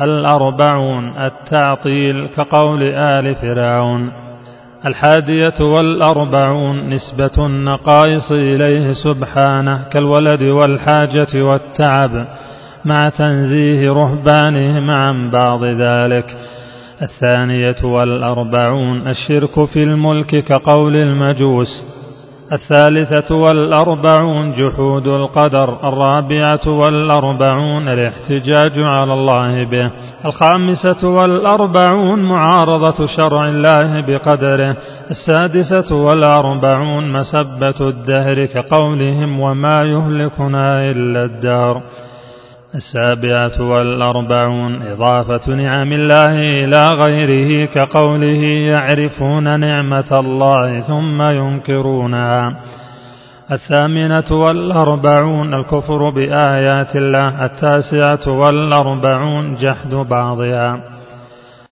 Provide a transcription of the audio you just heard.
الأربعون التعطيل كقول آل فرعون. الحادية والأربعون نسبة النقائص إليه سبحانه كالولد والحاجة والتعب مع تنزيه رهبانهم عن بعض ذلك. الثانية والأربعون الشرك في الملك كقول المجوس الثالثة والأربعون جحود القدر الرابعة والأربعون الاحتجاج على الله به الخامسة والأربعون معارضة شرع الله بقدره السادسة والأربعون مسبة الدهر كقولهم وما يهلكنا إلا الدار السابعة والأربعون. إضافة نعم الله إلى غيره كقوله يعرفون نعمة الله ثم ينكرونها. الثامنة والأربعون الكفر بآيات الله. التاسعة والأربعون جحد بعضها.